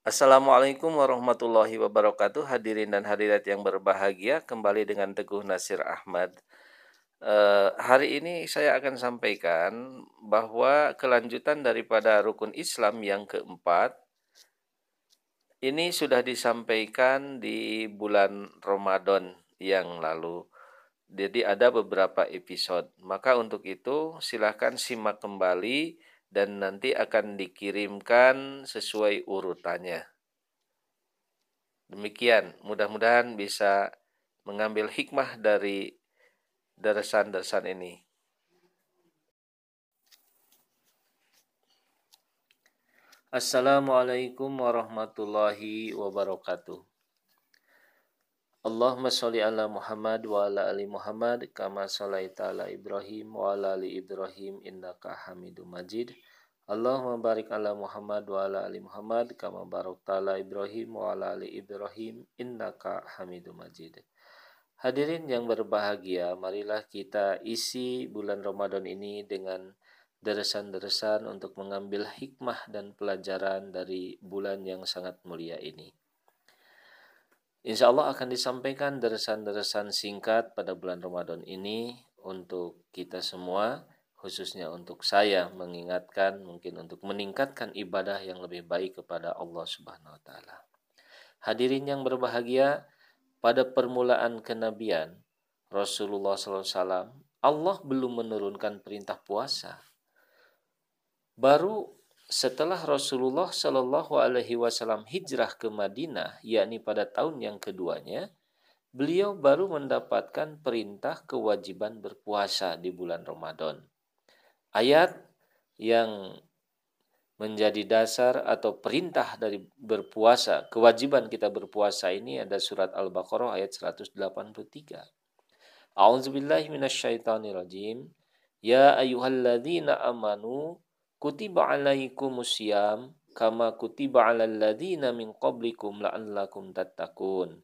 Assalamualaikum warahmatullahi wabarakatuh. Hadirin dan hadirat yang berbahagia Kembali dengan Teguh Nasir Ahmad. Uh, Hari ini saya akan sampaikan Bahwa kelanjutan daripada rukun Islam yang keempat Ini sudah disampaikan di bulan Ramadan yang lalu. Jadi ada beberapa episode. Maka untuk itu silahkan simak kembali dan nanti akan dikirimkan sesuai urutannya. Demikian, mudah-mudahan bisa mengambil hikmah dari darasan-darasan ini. Assalamualaikum warahmatullahi wabarakatuh. Allahumma sholli ala Muhammad wa ala ali Muhammad kama sholaita ala Ibrahim wa ala ali Ibrahim innaka Hamidum Majid. Allahumma barik ala Muhammad wa ala ali Muhammad kama barakta ala Ibrahim wa ala ali Ibrahim innaka Hamidum Majid. Hadirin yang berbahagia, marilah kita isi bulan Ramadan ini dengan deresan-deresan untuk mengambil hikmah dan pelajaran dari bulan yang sangat mulia ini. Insya Allah akan disampaikan deresan-deresan singkat pada bulan Ramadan ini untuk kita semua khususnya untuk saya mengingatkan mungkin untuk meningkatkan ibadah yang lebih baik kepada Allah Subhanahu wa taala. Hadirin yang berbahagia, pada permulaan kenabian Rasulullah SAW, Allah belum menurunkan perintah puasa. Baru setelah Rasulullah Shallallahu Alaihi Wasallam hijrah ke Madinah, yakni pada tahun yang keduanya, beliau baru mendapatkan perintah kewajiban berpuasa di bulan Ramadan ayat yang menjadi dasar atau perintah dari berpuasa, kewajiban kita berpuasa ini ada surat Al-Baqarah ayat 183. A'udzubillahi minasyaitonirrajim. Ya ayyuhalladzina amanu kutiba alaikumusiyam kama kutiba alal ladzina min qablikum la'allakum tattaqun.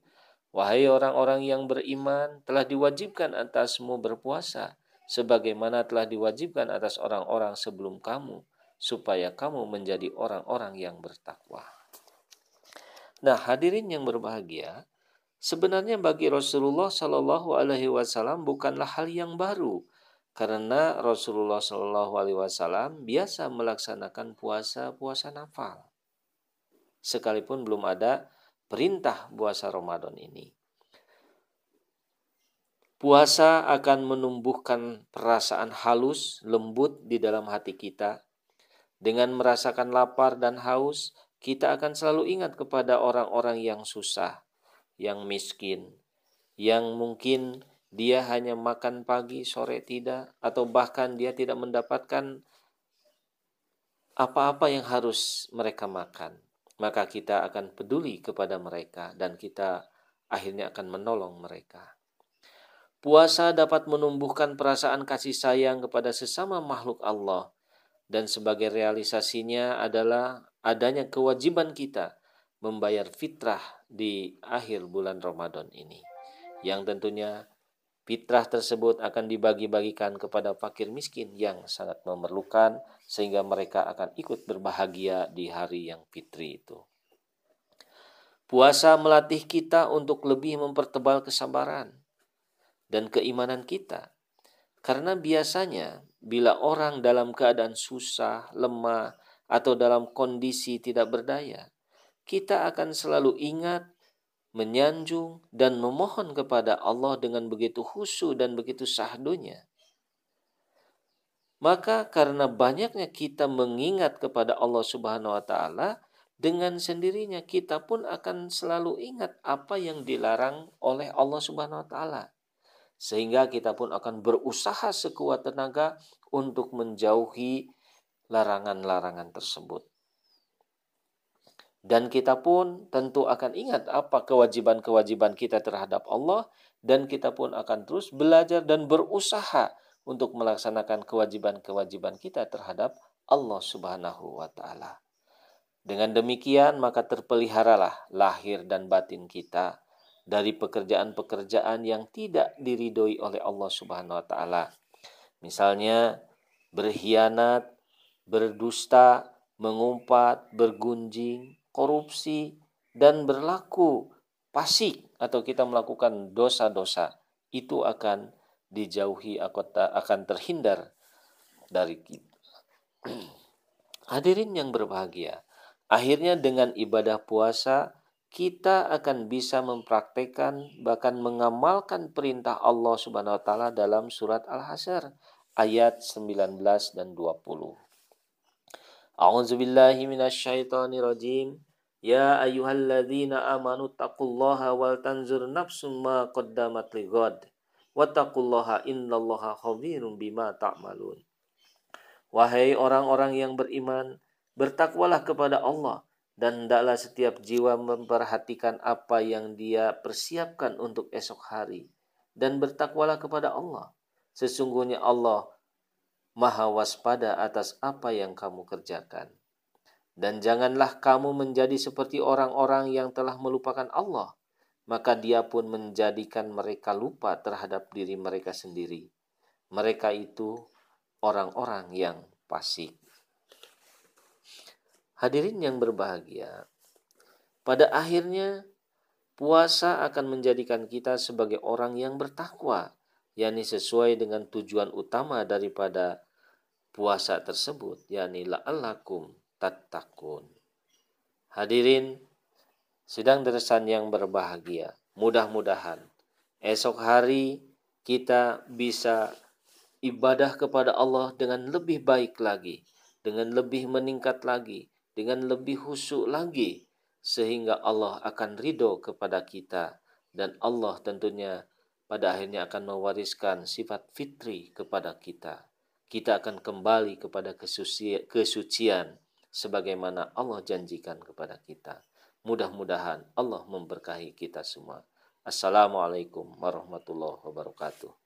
Wahai orang-orang yang beriman, telah diwajibkan atasmu berpuasa sebagaimana telah diwajibkan atas orang-orang sebelum kamu supaya kamu menjadi orang-orang yang bertakwa. Nah, hadirin yang berbahagia, sebenarnya bagi Rasulullah Shallallahu Alaihi Wasallam bukanlah hal yang baru, karena Rasulullah Shallallahu Alaihi Wasallam biasa melaksanakan puasa puasa nafal, sekalipun belum ada perintah puasa Ramadan ini. Puasa akan menumbuhkan perasaan halus, lembut di dalam hati kita. Dengan merasakan lapar dan haus, kita akan selalu ingat kepada orang-orang yang susah, yang miskin, yang mungkin dia hanya makan pagi, sore tidak, atau bahkan dia tidak mendapatkan apa-apa yang harus mereka makan. Maka kita akan peduli kepada mereka dan kita akhirnya akan menolong mereka. Puasa dapat menumbuhkan perasaan kasih sayang kepada sesama makhluk Allah dan sebagai realisasinya adalah adanya kewajiban kita membayar fitrah di akhir bulan Ramadan ini. Yang tentunya fitrah tersebut akan dibagi-bagikan kepada fakir miskin yang sangat memerlukan sehingga mereka akan ikut berbahagia di hari yang fitri itu. Puasa melatih kita untuk lebih mempertebal kesabaran, dan keimanan kita. Karena biasanya bila orang dalam keadaan susah, lemah, atau dalam kondisi tidak berdaya, kita akan selalu ingat, menyanjung, dan memohon kepada Allah dengan begitu khusyuk dan begitu sahdunya. Maka karena banyaknya kita mengingat kepada Allah Subhanahu wa taala, dengan sendirinya kita pun akan selalu ingat apa yang dilarang oleh Allah Subhanahu wa taala sehingga kita pun akan berusaha sekuat tenaga untuk menjauhi larangan-larangan tersebut. Dan kita pun tentu akan ingat apa kewajiban-kewajiban kita terhadap Allah dan kita pun akan terus belajar dan berusaha untuk melaksanakan kewajiban-kewajiban kita terhadap Allah Subhanahu wa taala. Dengan demikian maka terpeliharalah lahir dan batin kita dari pekerjaan-pekerjaan yang tidak diridhoi oleh Allah Subhanahu wa taala. Misalnya berkhianat, berdusta, mengumpat, bergunjing, korupsi, dan berlaku pasik atau kita melakukan dosa-dosa, itu akan dijauhi akan terhindar dari kita. Hadirin yang berbahagia, akhirnya dengan ibadah puasa kita akan bisa mempraktekkan bahkan mengamalkan perintah Allah Subhanahu wa taala dalam surat Al-Hasyr ayat 19 dan 20. A'udzu billahi minasyaitonir rajim. Ya ayyuhalladzina amanu taqullaha wal tanzur nafsum ma qaddamat lighad. Wattaqullaha innallaha khabirum bima ta'malun. Wahai orang-orang yang beriman, bertakwalah kepada Allah dan hendaklah setiap jiwa memperhatikan apa yang dia persiapkan untuk esok hari dan bertakwalah kepada Allah. Sesungguhnya Allah maha waspada atas apa yang kamu kerjakan. Dan janganlah kamu menjadi seperti orang-orang yang telah melupakan Allah, maka dia pun menjadikan mereka lupa terhadap diri mereka sendiri. Mereka itu orang-orang yang fasik. Hadirin yang berbahagia, pada akhirnya puasa akan menjadikan kita sebagai orang yang bertakwa, yakni sesuai dengan tujuan utama daripada puasa tersebut, yakni la'allakum tattaqun. Hadirin sedang deresan yang berbahagia, mudah-mudahan esok hari kita bisa ibadah kepada Allah dengan lebih baik lagi, dengan lebih meningkat lagi, dengan lebih khusyuk lagi, sehingga Allah akan ridho kepada kita dan Allah tentunya pada akhirnya akan mewariskan sifat fitri kepada kita. Kita akan kembali kepada kesucian sebagaimana Allah janjikan kepada kita. Mudah-mudahan Allah memberkahi kita semua. Assalamualaikum warahmatullahi wabarakatuh.